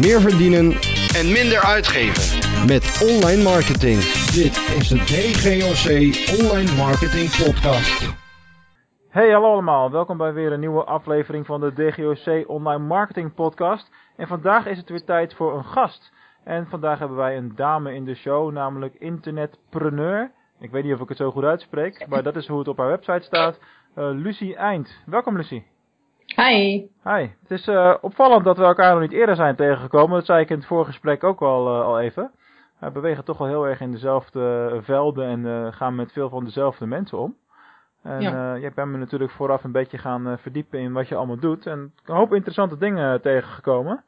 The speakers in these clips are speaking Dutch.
meer verdienen en minder uitgeven. met online marketing. Dit is de DGOC Online Marketing Podcast. Hey hallo allemaal, welkom bij weer een nieuwe aflevering van de DGOC Online Marketing Podcast. En vandaag is het weer tijd voor een gast. En vandaag hebben wij een dame in de show, namelijk internetpreneur. Ik weet niet of ik het zo goed uitspreek, maar dat is hoe het op haar website staat. Uh, Lucie Eind. Welkom Lucie. Hi. Hi. Het is uh, opvallend dat we elkaar nog niet eerder zijn tegengekomen. Dat zei ik in het vorige gesprek ook al, uh, al even. We bewegen toch wel heel erg in dezelfde velden en gaan met veel van dezelfde mensen om. En ja. uh, jij bent me natuurlijk vooraf een beetje gaan uh, verdiepen in wat je allemaal doet. En een hoop interessante dingen tegengekomen.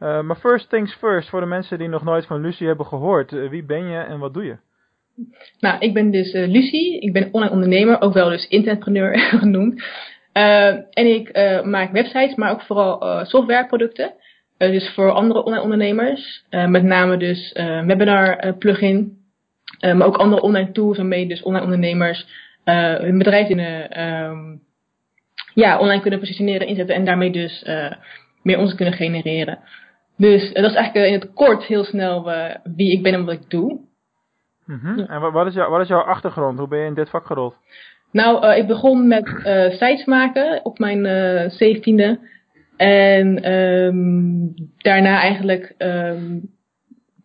Uh, maar first things first, voor de mensen die nog nooit van Lucie hebben gehoord. wie ben je en wat doe je? Nou, ik ben dus Lucie. Ik ben online ondernemer, ook wel dus internetpreneur genoemd. En ik maak websites, maar ook vooral softwareproducten. dus voor andere online ondernemers. met name dus webinar plugin. maar ook andere online tools waarmee dus online ondernemers hun bedrijf in, um, ja, online kunnen positioneren, inzetten en daarmee dus meer omzet kunnen genereren. Dus dat is eigenlijk in het kort heel snel wie ik ben en wat ik doe. Mm -hmm. ja. En wat is, wat is jouw achtergrond? Hoe ben je in dit vak gerold? Nou, ik begon met sites maken op mijn zeventiende. en um, daarna eigenlijk um, een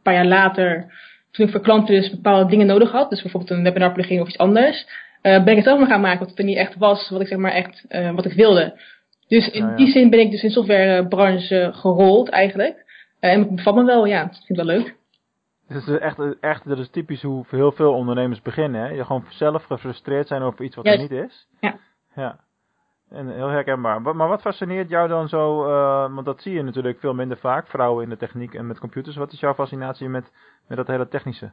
paar jaar later, toen ik voor klanten dus bepaalde dingen nodig had, dus bijvoorbeeld een webinar plugin of iets anders, ben ik het zelf maar gaan maken wat het er niet echt was, wat ik zeg maar echt, wat ik wilde. Dus in nou ja. die zin ben ik dus in de softwarebranche gerold eigenlijk. En het bevalt me wel, ja, ik vind het wel leuk. Het is echt, echt, dat is typisch hoe heel veel ondernemers beginnen, hè? Je gewoon zelf gefrustreerd zijn over iets wat er niet is. Ja. Ja. En heel herkenbaar. Maar wat fascineert jou dan zo, uh, want dat zie je natuurlijk veel minder vaak, vrouwen in de techniek en met computers. Wat is jouw fascinatie met, met dat hele technische?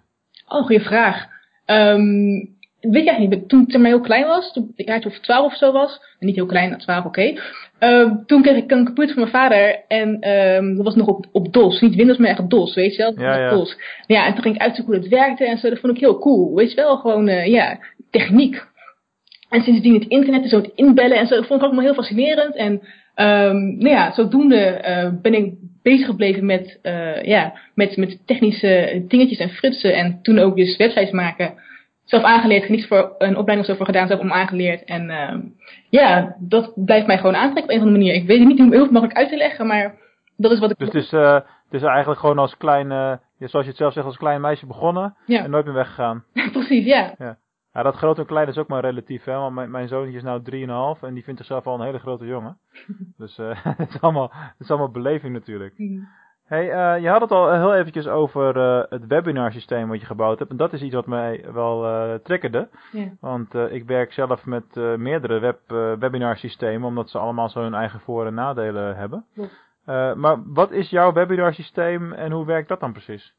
Oh, goede vraag. Um, weet eigenlijk niet. Toen ik heel klein was, toen ik uit of 12 of zo was, niet heel klein, 12 oké. Okay. Uh, toen kreeg ik een computer van mijn vader en um, dat was nog op, op DOS. Niet Windows, maar echt DOS, weet je wel? Ja, ja. DOS. Ja, en toen ging ik uitzoeken hoe het werkte en zo. Dat vond ik heel cool. Weet je wel, gewoon, uh, ja, techniek. En sindsdien het internet en zo het inbellen en zo, dat vond ik allemaal heel fascinerend. En um, nou ja, zodoende uh, ben ik bezig gebleven met, uh, ja, met, met technische dingetjes en frutsen. En toen ook dus websites maken zelf aangeleerd, niet voor een opleiding of zo voor gedaan, zelf om aangeleerd. En uh, ja, dat blijft mij gewoon aantrekken op een of andere manier. Ik weet niet hoe heel makkelijk uit te leggen, maar dat is wat ik... Dus het is, uh, het is eigenlijk gewoon als klein, uh, zoals je het zelf zegt, als klein meisje begonnen ja. en nooit meer weggegaan. Precies, ja. ja. Ja, dat groot en klein is ook maar relatief, hè. Want mijn, mijn zoontje is nou 3,5 en die vindt zichzelf al een hele grote jongen. dus uh, het, is allemaal, het is allemaal beleving natuurlijk. Mm. Hey, uh, je had het al heel eventjes over uh, het webinar systeem wat je gebouwd hebt. En dat is iets wat mij wel uh, triggerde. Ja. Want ik werk zelf met meerdere web, webinar systemen, omdat ze allemaal zo hun eigen voor- en nadelen hebben. Ja. maar wat is jouw webinar systeem en hoe werkt dat dan precies?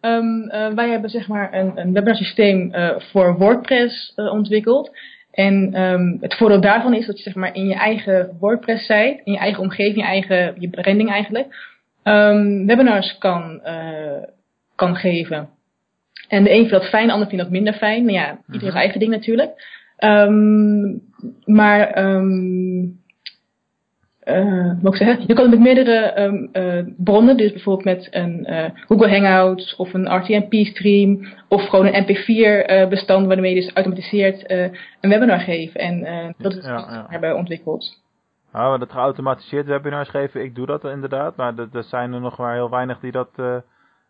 Um, wij hebben zeg maar een, een webinar systeem voor WordPress ontwikkeld. En um, het voordeel daarvan is dat je zeg maar in je eigen WordPress site, in je eigen omgeving, je eigen je branding eigenlijk, um, webinars kan, uh, kan geven. En de een vindt dat fijn, de ander vindt dat minder fijn. Maar ja, iedereen zijn eigen ding natuurlijk. Um, maar, uh, wat ik zeggen, je kan het met meerdere um, uh, bronnen, dus bijvoorbeeld met een uh, Google Hangouts of een RTMP-stream of gewoon een MP4 bestand waarmee je dus automatiseerd een webinar geeft. En dat is wat ja. we hebben ontwikkeld. Nou, dat geautomatiseerd webinars geven, ik doe dat inderdaad. Maar er, er zijn er nog maar heel weinig die dat uh,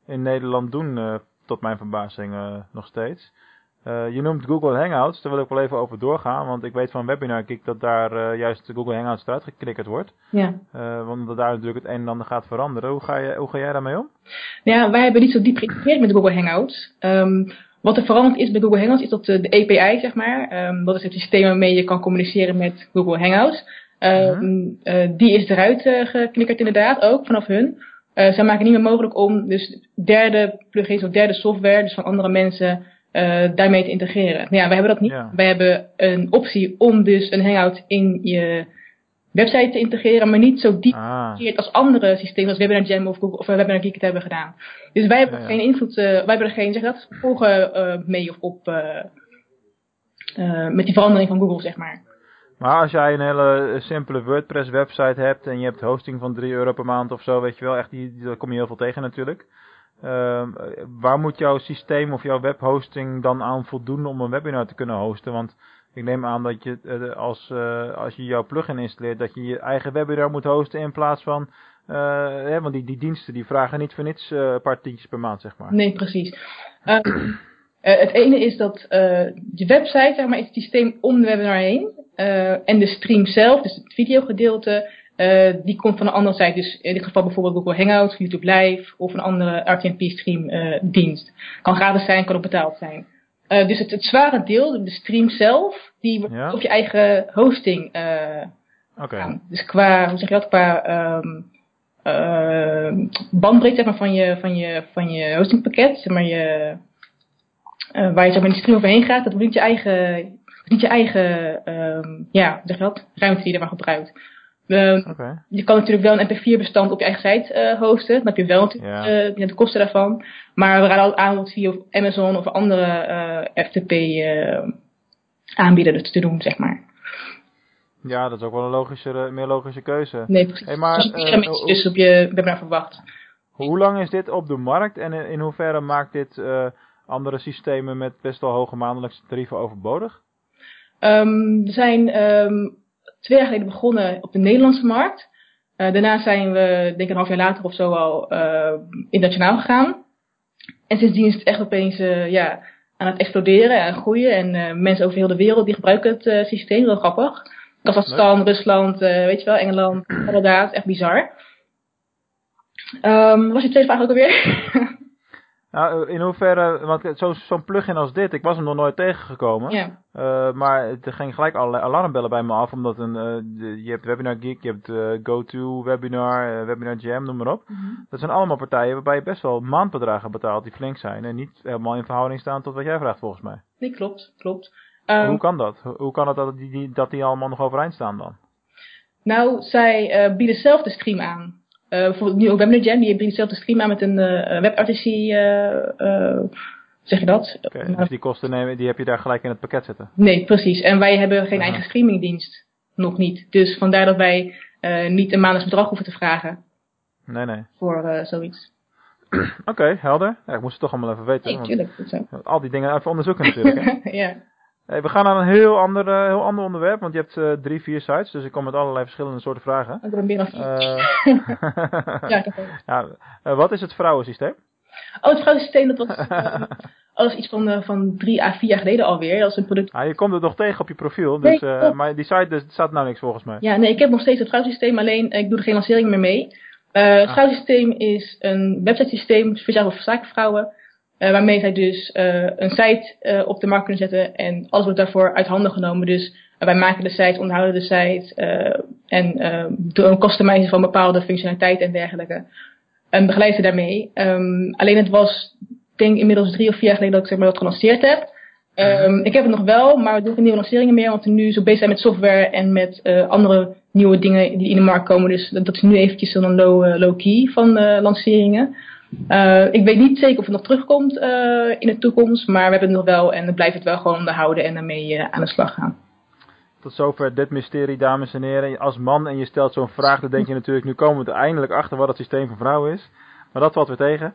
in Nederland doen, uh, tot mijn verbazing uh, nog steeds. je noemt Google Hangouts, daar wil ik wel even over doorgaan. Want ik weet van Webinar Geek dat daar juist Google Hangouts eruit geklikkerd wordt. Ja. want dat daar natuurlijk het een en ander gaat veranderen. Hoe ga, je, hoe ga jij daarmee om? Ja, wij hebben niet zo diep geïntegreerd met Google Hangouts. Um, wat er veranderd is bij Google Hangouts is dat de, de API, zeg maar, um, dat is het systeem waarmee je kan communiceren met Google Hangouts. Uh, mm -hmm. uh, die is eruit uh, geknikkerd inderdaad, ook vanaf hun. zij maken niet meer mogelijk om dus derde plugins of derde software, dus van andere mensen, daarmee te integreren. Nou ja, wij hebben dat niet. Ja. Wij hebben een optie om dus een hangout in je website te integreren, maar niet zo diep Ah. als andere systemen, als Webinar Jam of, Google, of Webinar Geek het hebben gedaan. Dus wij hebben Ja, geen invloed, wij hebben er geen, zeg dat, gevolgen mee of op, met die verandering van Google, zeg maar. Maar als jij een hele simpele WordPress website hebt en je hebt hosting van 3 euro per maand of zo, weet je wel, echt, die, daar kom je heel veel tegen natuurlijk. Uh, waar moet jouw systeem of jouw webhosting dan aan voldoen om een webinar te kunnen hosten? Want ik neem aan dat je uh, als, uh, als je jouw plugin installeert, dat je je eigen webinar moet hosten in plaats van, hè, want die, die diensten die vragen niet voor niets een paar tientjes per maand, zeg maar. Nee, precies. Ehm, het ene is dat je website, zeg maar, is het systeem om de webinar heen. en de stream zelf, dus het videogedeelte, uh, die komt van een andere site. Dus in dit geval bijvoorbeeld Google Hangouts, YouTube Live of een andere RTMP stream uh, dienst. Kan gratis zijn, kan ook betaald zijn. Uh, dus het, het zware deel, de stream zelf, die wordt ja. op je eigen hosting okay. Dus qua, hoe zeg je dat, qua um, bandbreedte zeg maar, van, je, van, je, van je hostingpakket, zeg maar, je, waar je zeg maar, stream overheen gaat, dat wordt niet je eigen, niet je eigen um, ja, zeg dat, ruimte die je er maar gebruikt. Uh, okay. Je kan natuurlijk wel een MP4-bestand op je eigen site uh, hosten. Dan heb je wel natuurlijk ja. uh, de kosten daarvan. Maar we raden al aan om het via Amazon of andere uh, FTP aanbieders te doen, zeg maar. Ja, dat is ook wel een logische, meer logische keuze. Nee, precies. Hey, maar, dus uh, mensen dus op je webinar verwacht. Hoe lang is dit op de markt en in, in hoeverre maakt dit andere systemen met best wel hoge maandelijkse tarieven overbodig? Um, er zijn um, twee jaar geleden begonnen op de Nederlandse markt. Uh, daarna zijn we, denk ik een half jaar later of zo al uh, internationaal gegaan. En sindsdien is het echt opeens uh, ja, aan het exploderen en groeien. En mensen over heel de wereld die gebruiken het systeem, heel grappig. Kazachstan, Rusland, weet je wel, Engeland, Canada, echt bizar. Um, was je tweede vraag ook alweer? Nou, in hoeverre, want zo'n zo plugin als dit, ik was hem nog nooit tegengekomen. Ja. Uh, maar er ging gelijk allerlei alarmbellen bij me af, omdat een, uh, de, je hebt Webinar Geek, je hebt uh, GoTo, Webinar, Webinar Jam, noem maar op. Mm -hmm. Dat zijn allemaal partijen waarbij je best wel maandbedragen betaalt die flink zijn en niet helemaal in verhouding staan tot wat jij vraagt volgens mij. Nee, klopt, klopt. Um, hoe kan dat? Hoe kan het dat die, die, dat die allemaal nog overeind staan dan? Nou, zij bieden zelf de stream aan. Uh, bijvoorbeeld nu ook Webinar Jam, die biedt zelf de stream aan met een uh, uh, zeg je dat? Okay, dus die kosten nemen, die heb je daar gelijk in het pakket zitten? Nee, precies. En wij hebben geen eigen streamingdienst. Nog niet. Dus vandaar dat wij niet een maandelijks bedrag hoeven te vragen. Nee, nee. Voor zoiets. Oké, okay, helder. Ja, ik moest het toch allemaal even weten. Nee, tuurlijk. Zo. Al die dingen even onderzoeken natuurlijk. Hè? ja. Hey, we gaan naar een heel ander, uh, heel ander onderwerp, want je hebt uh, drie, vier sites, dus ik kom met allerlei verschillende soorten vragen. Ik heb meer dan vier. Uh, ja, ik heb ja, wat is het vrouwensysteem? Oh, het vrouwensysteem, dat was, iets van, van drie à vier jaar geleden alweer. Dat is een product. Ah, je komt het nog tegen op je profiel, dus, nee, maar die site dus, staat nou niks volgens mij. Ja, nee, ik heb nog steeds het vrouwensysteem, alleen ik doe er geen lancering meer mee. het ah. vrouwensysteem is een websitesysteem speciaal voor zakenvrouwen. Uh, waarmee zij dus uh, een site uh, op de markt kunnen zetten en alles wordt daarvoor uit handen genomen. Dus wij maken de site, onderhouden de site en doen een customizen van bepaalde functionaliteiten en dergelijke. En begeleiden daarmee. Um, alleen het was, denk inmiddels drie of vier jaar geleden dat ik zeg maar, dat gelanceerd heb. Um, ik heb het nog wel, maar we doen geen nieuwe lanceringen meer, want we nu zo bezig zijn met software en met andere nieuwe dingen die in de markt komen. Dus dat is nu eventjes een low, low key van lanceringen. Uh, ik weet niet zeker of het nog terugkomt uh, in de toekomst, maar we hebben het nog wel en we blijven het wel gewoon onderhouden en daarmee uh, aan de slag gaan. Tot zover dit mysterie, dames en heren. Als man en je stelt zo'n vraag, dan denk je natuurlijk, nu komen we er eindelijk achter wat het systeem van vrouwen is. Maar dat valt weer tegen.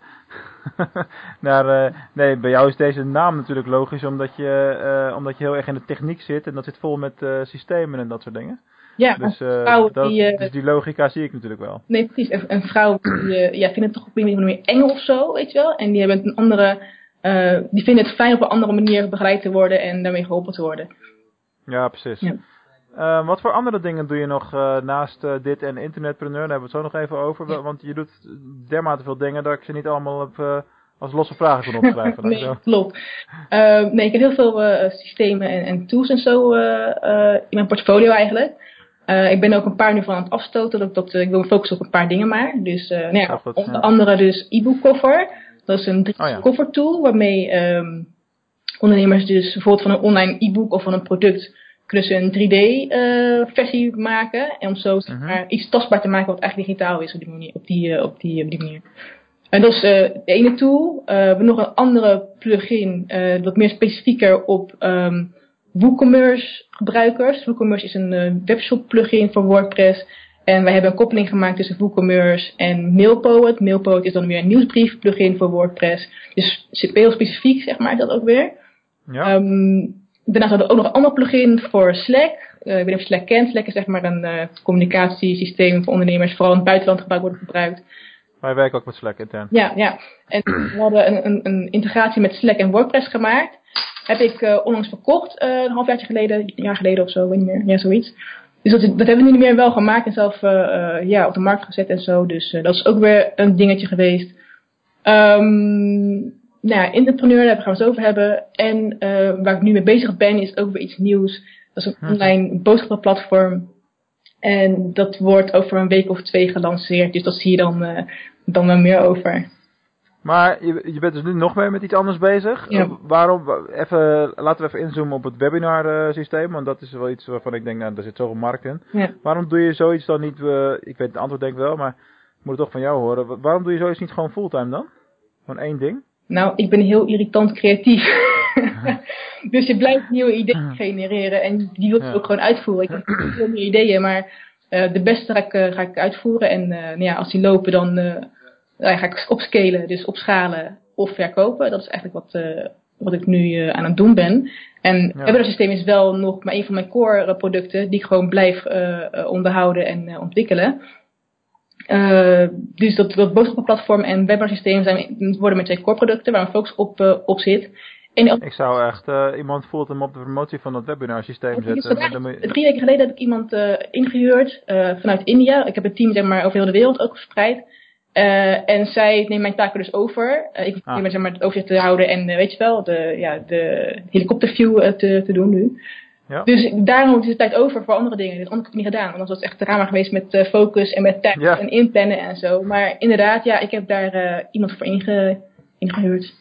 nee, bij jou is deze naam natuurlijk logisch, omdat je, omdat je heel erg in de techniek zit en dat zit vol met systemen en dat soort dingen. Ja, dus, vrouwen dat, die... Uh, dus die logica zie ik natuurlijk wel. Nee, precies. En, en vrouwen die uh, ja, vinden het toch op een manier eng of zo, weet je wel. En die hebben een andere... die vinden het fijn op een andere manier begeleid te worden en daarmee geholpen te worden. Ja, precies. Ja. wat voor andere dingen doe je nog naast dit en internetpreneur? Daar hebben we het zo nog even over. Ja. Want je doet dermate veel dingen dat ik ze niet allemaal heb als losse vragen kon opschrijven. nee, klopt. Uh, nee, ik heb heel veel systemen en, en, tools en zo in mijn portfolio eigenlijk. Uh, ik ben ook een paar nu van aan het afstoten. Dat, dat, ik wil me focussen op een paar dingen maar. Dus uh, nou ja, onder ja. andere dus e-book cover. Dat is een 3 Oh ja. cover tool waarmee um, ondernemers dus bijvoorbeeld van een online e-book of van een product kunnen ze een 3D uh, versie maken. En om zo zeg Mhm. iets tastbaar te maken wat eigenlijk digitaal is op die manier. Op die, op die, op die manier. En dat is de ene tool. We hebben nog een andere plugin, wat meer specifieker op um, WooCommerce gebruikers. WooCommerce is een webshop plugin voor WordPress. En wij hebben een koppeling gemaakt tussen WooCommerce en MailPoet. MailPoet is dan weer een nieuwsbrief plugin voor WordPress. Dus heel specifiek, zeg maar, dat ook weer. Ja. Um, daarnaast hadden we ook nog een ander plugin voor Slack. Uh, ik weet niet of je Slack kent. Slack is zeg maar een uh, communicatiesysteem voor ondernemers, vooral in het buitenland gebruikt wordt gebruikt. Wij werken ook met Slack intern. Ja, ja. En we hadden een, een, een integratie met Slack en WordPress gemaakt. Heb ik uh, onlangs verkocht, een halfjaartje geleden, een jaar geleden of zo, weet niet meer. Ja, zoiets. Dus dat, dat hebben we nu meer wel gemaakt en zelf ja, op de markt gezet en zo. Dus dat is ook weer een dingetje geweest. Um, nou ja, entrepreneur, daar gaan we het over hebben. En waar ik nu mee bezig ben, is ook weer iets nieuws. Dat is een mhm. online boodschappenplatform. En dat wordt over een week of twee gelanceerd. Dus dat zie je dan, dan wel meer over. Maar je, je bent dus nu nog meer met iets anders bezig. Ja. Waarom, even, laten we even inzoomen op het webinar systeem. Want dat is wel iets waarvan ik denk, nou, daar zit zoveel markt in. Ja. Waarom doe je zoiets dan niet, uh, ik weet het antwoord denk ik wel, maar ik moet het toch van jou horen. Waarom doe je zoiets niet gewoon fulltime dan? Gewoon één ding? Nou, ik ben heel irritant creatief. dus je blijft nieuwe ideeën genereren en die wil je ook gewoon uitvoeren. Ik heb veel meer ideeën, maar de beste ga ik, ga ik uitvoeren. En nou ja, als die lopen, dan ga ik opscalen, dus opschalen of verkopen. Dat is eigenlijk wat, wat ik nu aan het doen ben. En ja. het systeem is wel nog maar een van mijn core producten die ik gewoon blijf onderhouden en ontwikkelen. Dus dat, dat boodschappenplatform en webinarsysteem zijn, worden met twee core producten waar een focus op, op zit. En ik zou echt uh, iemand voelt hem op de promotie van dat webinarsysteem zetten. Drie weken geleden heb ik iemand ingehuurd vanuit India. Ik heb het team zeg maar, over heel de wereld ook verspreid. En zij neemt mijn taken dus over. ik ah. neem zeg maar, het overzicht te houden en weet je wel, de, ja, de helikopterview te, te doen nu. Ja. Dus daarom is de tijd over voor andere dingen. Dit anders heb ik niet gedaan. Want dat was echt drama geweest met focus en met tijd en inplannen en zo. Maar inderdaad, ja, ik heb daar iemand voor inge ingehuurd.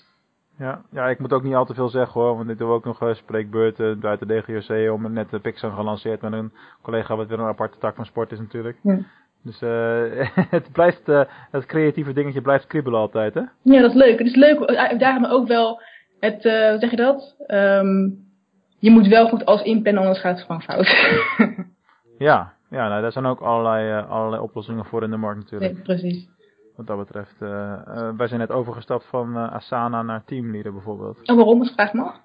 Ja, ja, ik moet ook niet al te veel zeggen hoor, want ik doe ook nog spreekbeurten buiten de DGRC om net de Pixar gelanceerd met een collega wat weer een aparte tak van sport is natuurlijk. Ja. Dus uh, het blijft, uh, het creatieve dingetje blijft kriebelen altijd hè? Ja, dat is leuk. Het is leuk, daarom ook wel het, uh, hoe zeg je dat? Um, je moet wel goed als inplannen, anders gaat het gewoon fout. ja, ja nou, daar zijn ook allerlei, allerlei oplossingen voor in de markt natuurlijk. Nee, precies. Wat dat betreft. Wij zijn net overgestapt van Asana naar Teamleader bijvoorbeeld. En waarom, als vraag mag?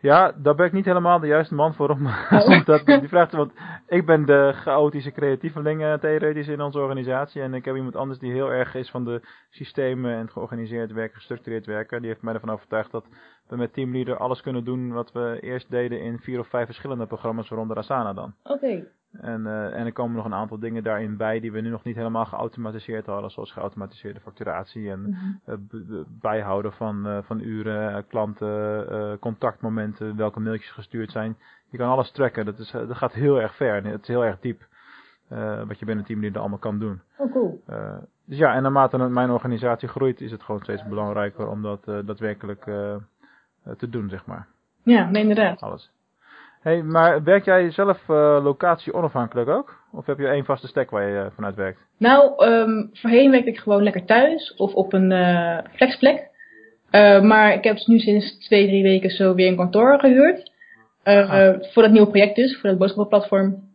Ja, daar ben ik niet helemaal de juiste man voor om oh. dat, die vraag Want ik ben de chaotische creatieveling uh, theoretisch in onze organisatie. En ik heb iemand anders die heel erg is van de systemen en georganiseerd werken, gestructureerd werken. Die heeft mij ervan overtuigd dat we met Teamleader alles kunnen doen wat we eerst deden in vier of vijf verschillende programma's, waaronder Asana dan. Oké. En, uh, en er komen nog een aantal dingen daarin bij die we nu nog niet helemaal geautomatiseerd hadden, zoals geautomatiseerde facturatie en mm bijhouden van, uh, van uren, klanten, contactmomenten, welke mailtjes gestuurd zijn. Je kan alles tracken, dat, is, dat gaat heel erg ver en het is heel erg diep. wat je binnen een team allemaal kan doen. Oh, cool. dus ja, en naarmate mijn organisatie groeit, is het gewoon steeds belangrijker om dat daadwerkelijk te doen, zeg maar. Ja, inderdaad. Alles. Hey, maar werk jij zelf uh, locatie onafhankelijk ook? Of heb je één vaste stack waar je uh, vanuit werkt? Nou, um, voorheen werkte ik gewoon lekker thuis of op een uh, flexplek. maar ik heb nu sinds twee, drie weken zo weer een kantoor gehuurd. Ah. Voor dat nieuwe project dus, voor dat boodschappenplatform.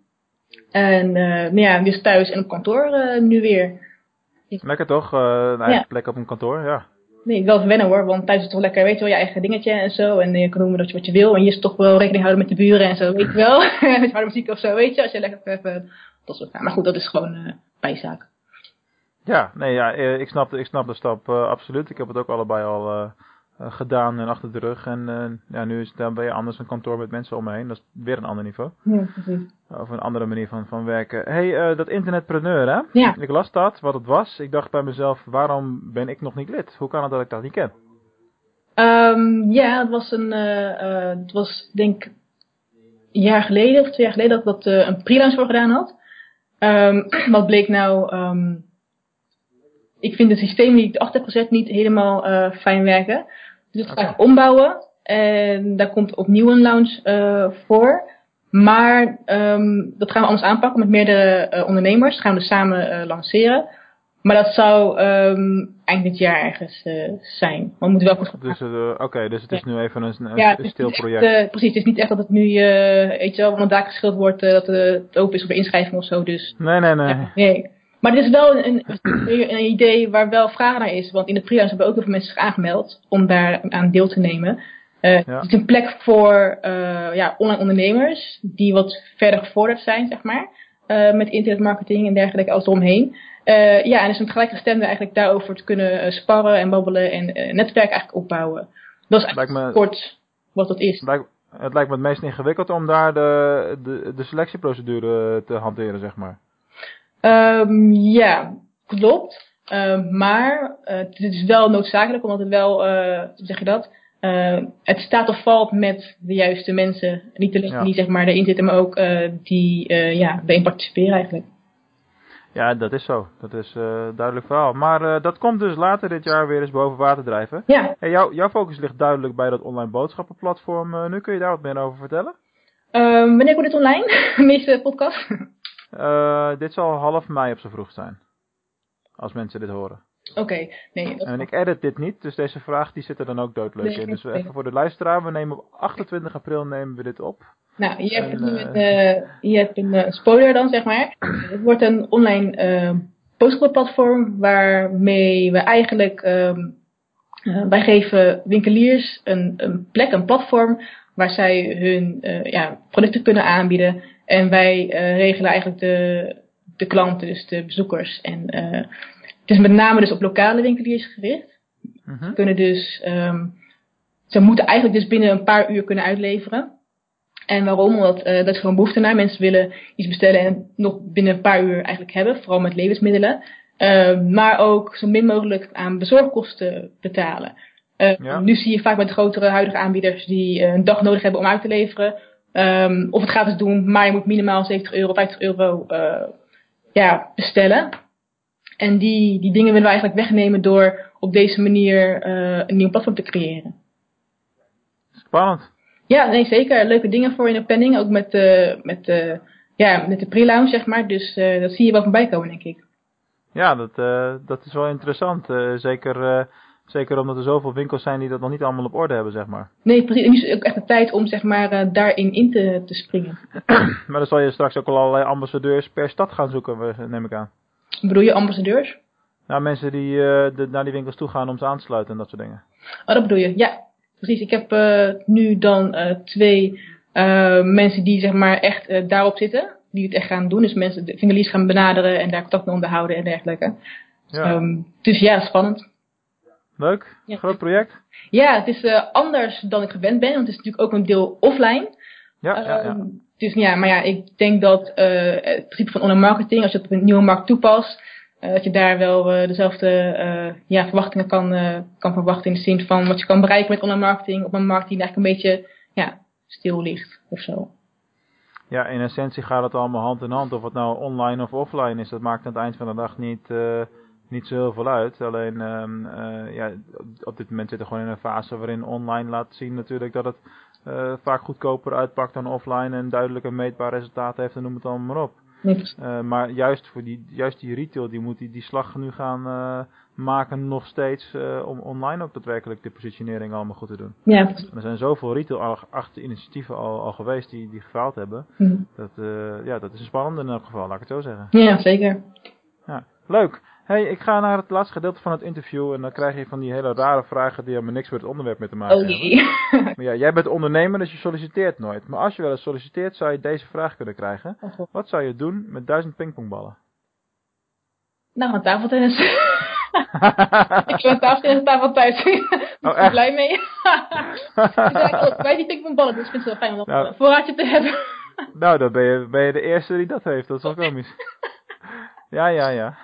En nou ja, dus thuis en op kantoor nu weer. Lekker toch? een eigen ja. plek op een kantoor, ja. Nee, wel wennen hoor, want thuis is het toch lekker, weet je wel, je eigen dingetje en zo. En je kan doen wat je, wat je wil. En je is toch wel rekening houden met de buren en zo, weet je wel. met harde muziek of zo, weet je, als je lekker even dat soort Maar goed, dat is gewoon uh, bijzaak. Ja, nee, ja, eh, ik snap, ik snap de stap absoluut. Ik heb het ook allebei al gedaan en achter de rug. En uh, ja, nu is het dan je anders een kantoor met mensen om me heen. Dat is weer een ander niveau. Ja, precies. Of een andere manier van, van werken. hey, uh, dat internetpreneur hè? Ja. Ik las dat, wat het was. Ik dacht bij mezelf, waarom ben ik nog niet lid? Hoe kan het dat ik dat niet ken? Um, ja, het was een, het was denk een jaar geleden of twee jaar geleden dat ik dat uh, een freelance voor gedaan had. Um, wat bleek nou, um, ik vind het systeem die ik erachter heb gezet niet helemaal uh, fijn werken. Dus dat ga ik ombouwen. En daar komt opnieuw een lounge uh, voor. Maar um, dat gaan we anders aanpakken met meerdere uh, ondernemers. Dat gaan we dus samen lanceren. Maar dat zou ehm, eind dit jaar ergens zijn. Maar we moeten wel goed Dus, Oké, dus het is nu even een, een, ja, stil project. Echt, precies, het is niet echt dat het nu, weet je wel, van een daak geschild wordt dat het open is op de inschrijving of zo. Dus, nee, nee, nee. Ja, nee. Maar dit is wel een, een, een, idee waar wel vraag naar is. Want in de freelance hebben ook heel veel mensen zich aangemeld om daar aan deel te nemen. Uh, ja. Het is een plek voor uh, ja, online ondernemers die wat verder gevorderd zijn, zeg maar. Uh, met internetmarketing en dergelijke, alles eromheen. ja, en dus een gelijkgestemde eigenlijk daarover te kunnen sparren en babbelen en netwerk eigenlijk opbouwen. Dat is eigenlijk me, kort wat dat is. Lijkt, het lijkt me het meest ingewikkeld om daar de, de, de selectieprocedure te hanteren, zeg maar. Um, ja, klopt. Uh, maar uh, het is wel noodzakelijk, omdat het wel, uh, hoe zeg je dat? het staat of valt met de juiste mensen. Niet alleen ja. die zeg maar erin zitten, maar ook die ja, erin participeren eigenlijk. Ja, dat is zo. Dat is duidelijk verhaal. Maar dat komt dus later dit jaar weer eens boven water drijven. Ja. Hey, jou, jouw focus ligt duidelijk bij dat online boodschappenplatform. nu kun je daar wat meer over vertellen? Um, wanneer komt dit online? Meeste podcast? Uh, dit zal half mei op zijn vroeg zijn. Als mensen dit horen. Oké, okay, nee. En ik edit dit niet, dus deze vraag die zit er dan ook doodleuk nee, in. Dus even voor de luisteraar, we nemen op 28 april nemen we dit op. Nou, je hebt, en, nu een, uh, je hebt een uh, spoiler dan, zeg maar. Het wordt een online uh, postcode-platform waarmee we eigenlijk... Um, wij geven winkeliers een, een plek, een platform waar zij hun ja, producten kunnen aanbieden en wij uh, regelen eigenlijk de, de klanten, dus de bezoekers. En uh, het is met name dus op lokale winkeliers gericht. -huh. Ze kunnen dus, um, ze moeten eigenlijk dus binnen een paar uur kunnen uitleveren. En waarom? Omdat uh, dat is gewoon behoefte naar. Mensen willen iets bestellen en nog binnen een paar uur eigenlijk hebben, vooral met levensmiddelen. Uh, maar ook zo min mogelijk aan bezorgkosten betalen. Uh, ja. Nu zie je vaak met grotere huidige aanbieders die een dag nodig hebben om uit te leveren Um, of het gaat dus doen, maar je moet minimaal 70 euro, 50 euro uh, ja, bestellen. En die, die dingen willen we eigenlijk wegnemen door op deze manier een nieuw platform te creëren. Spannend. Ja, nee, zeker. Leuke dingen voor in de planning. Ook met, met, ja, met de pre-launch, zeg maar. Dus dat zie je wel voorbij komen, denk ik. Ja, dat, dat is wel interessant. zeker Zeker omdat er zoveel winkels zijn die dat nog niet allemaal op orde hebben, zeg maar. Nee, precies. En nu is het ook echt de tijd om zeg maar, uh, daarin in te, te springen. maar dan zal je straks ook al allerlei ambassadeurs per stad gaan zoeken, neem ik aan. Bedoel je ambassadeurs? Nou, mensen die uh, de, naar die winkels toe gaan om ze aan te sluiten en dat soort dingen. Oh, dat bedoel je? Ja, precies. Ik heb uh, nu dan twee mensen die zeg maar echt daarop zitten. Die het echt gaan doen. Dus mensen, de winkeliers gaan benaderen en daar contact mee onderhouden en dergelijke. Ja. Um, dus ja, spannend. Leuk, ja. groot project. Ja, het is uh, anders dan ik gewend ben, want het is natuurlijk ook een deel offline. Ja, ja, ja. Um, dus ja, maar ja, ik denk dat uh, het principe van online marketing, als je het op een nieuwe markt toepast, uh, dat je daar wel dezelfde ja, verwachtingen kan, kan verwachten in de zin van wat je kan bereiken met online marketing op een markt die eigenlijk een beetje ja, stil ligt of zo. Ja, in essentie gaat het allemaal hand in hand. Of het nou online of offline is, dat maakt aan het eind van de dag niet niet zo heel veel uit. Alleen um, uh, ja, op dit moment zitten we gewoon in een fase waarin online laat zien natuurlijk dat het uh, vaak goedkoper uitpakt dan offline en duidelijk een meetbaar resultaat heeft en noem het allemaal maar op. Uh, maar juist voor die, juist die retail, die moet die, die slag nu gaan uh, maken nog steeds uh, om online ook daadwerkelijk de positionering allemaal goed te doen. Ja. Er zijn zoveel retail-achter initiatieven al, al geweest die, die gefaald hebben. Mm. Dat, ja, dat is een spannende in elk geval, laat ik het zo zeggen. Ja, zeker. Ja, leuk hey, ik ga naar het laatste gedeelte van het interview en dan krijg je van die hele rare vragen die helemaal niks met het onderwerp mee te maken oh, jee. hebben. Maar ja, jij bent ondernemer, dus je solliciteert nooit. Maar als je wel eens solliciteert, zou je deze vraag kunnen krijgen. Oh, Wat zou je doen met duizend pingpongballen? Nou, een tafeltennis. ik heb een tafeltennis tafel thuis. Daar ben ik blij mee. ik bij die pingpongballen, dus ik vind het wel fijn om dat nou, voorraadje te hebben. nou, dan ben je, ben je de eerste die dat heeft. Dat is wel komisch. ja, ja, ja.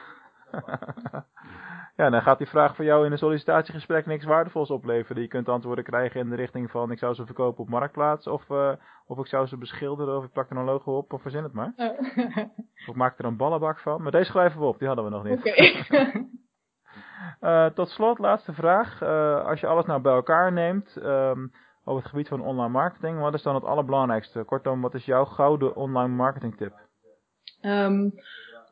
ja, dan gaat die vraag voor jou in een sollicitatiegesprek niks waardevols opleveren. Je kunt antwoorden krijgen in de richting van ik zou ze verkopen op Marktplaats. Of, uh, of ik zou ze beschilderen of ik plak er een logo op of verzin het maar. Oh. of ik maak er een ballenbak van. Maar deze schrijven we op, die hadden we nog niet. Okay. uh, tot slot, laatste vraag. Uh, als je alles nou bij elkaar neemt um, over het gebied van online marketing. Wat is dan het allerbelangrijkste? Kortom, wat is jouw gouden online marketing tip? Um,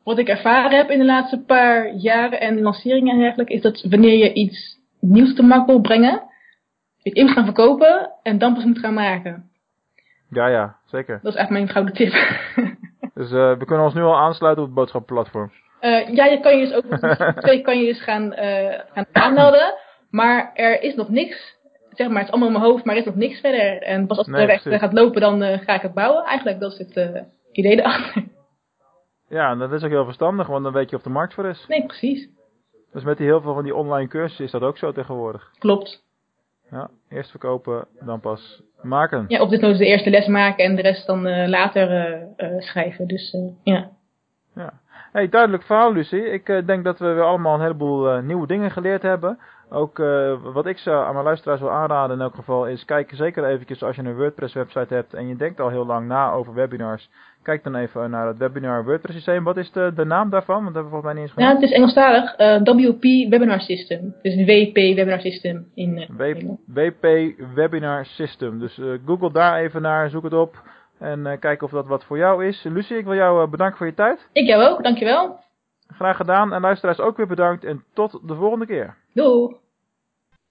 wat ik ervaren heb in de laatste paar jaren en lanceringen en dergelijke, is dat wanneer je iets nieuws te markt wil brengen, je het eerst gaan verkopen en dan pas moet gaan maken. Ja, ja, zeker. Dat is echt mijn gouden tip. Dus uh, we kunnen ons nu al aansluiten op het boodschappenplatform. Uh, ja, je kan je dus ook twee kan je dus gaan, uh, gaan aanmelden, maar er is nog niks. Zeg maar, het is allemaal in mijn hoofd, maar er is nog niks verder. En pas als het nee, er gaat lopen, dan ga ik het bouwen. Eigenlijk, dat is het idee erachter. Ja, en dat is ook heel verstandig, want dan weet je of de markt voor is. Nee, precies. Dus met die heel veel van die online cursussen is dat ook zo tegenwoordig. Klopt. Ja, eerst verkopen, dan pas maken. Ja, of dit nou de eerste les maken en de rest dan uh, later uh, uh, schrijven. Dus ja. Ja. Hey, duidelijk verhaal, Lucie. Ik denk dat we weer allemaal een heleboel nieuwe dingen geleerd hebben. Ook wat ik zou aan mijn luisteraars wil aanraden in elk geval is, kijk zeker eventjes als je een WordPress website hebt en je denkt al heel lang na over webinars. Kijk dan even naar het webinar WordPress systeem. Wat is de, de naam daarvan? Want dat hebben we volgens mij niet eens Ja, het is Engelstalig. Uh, WP Webinar System. Dus WP Webinar System in uh, WP Webinar System. Dus google daar even naar, zoek het op. En kijk of dat wat voor jou is. Lucie, ik wil jou bedanken voor je tijd. Ik jou ook, dankjewel. Graag gedaan. En luisteraars ook weer bedankt. En tot de volgende keer. Doei.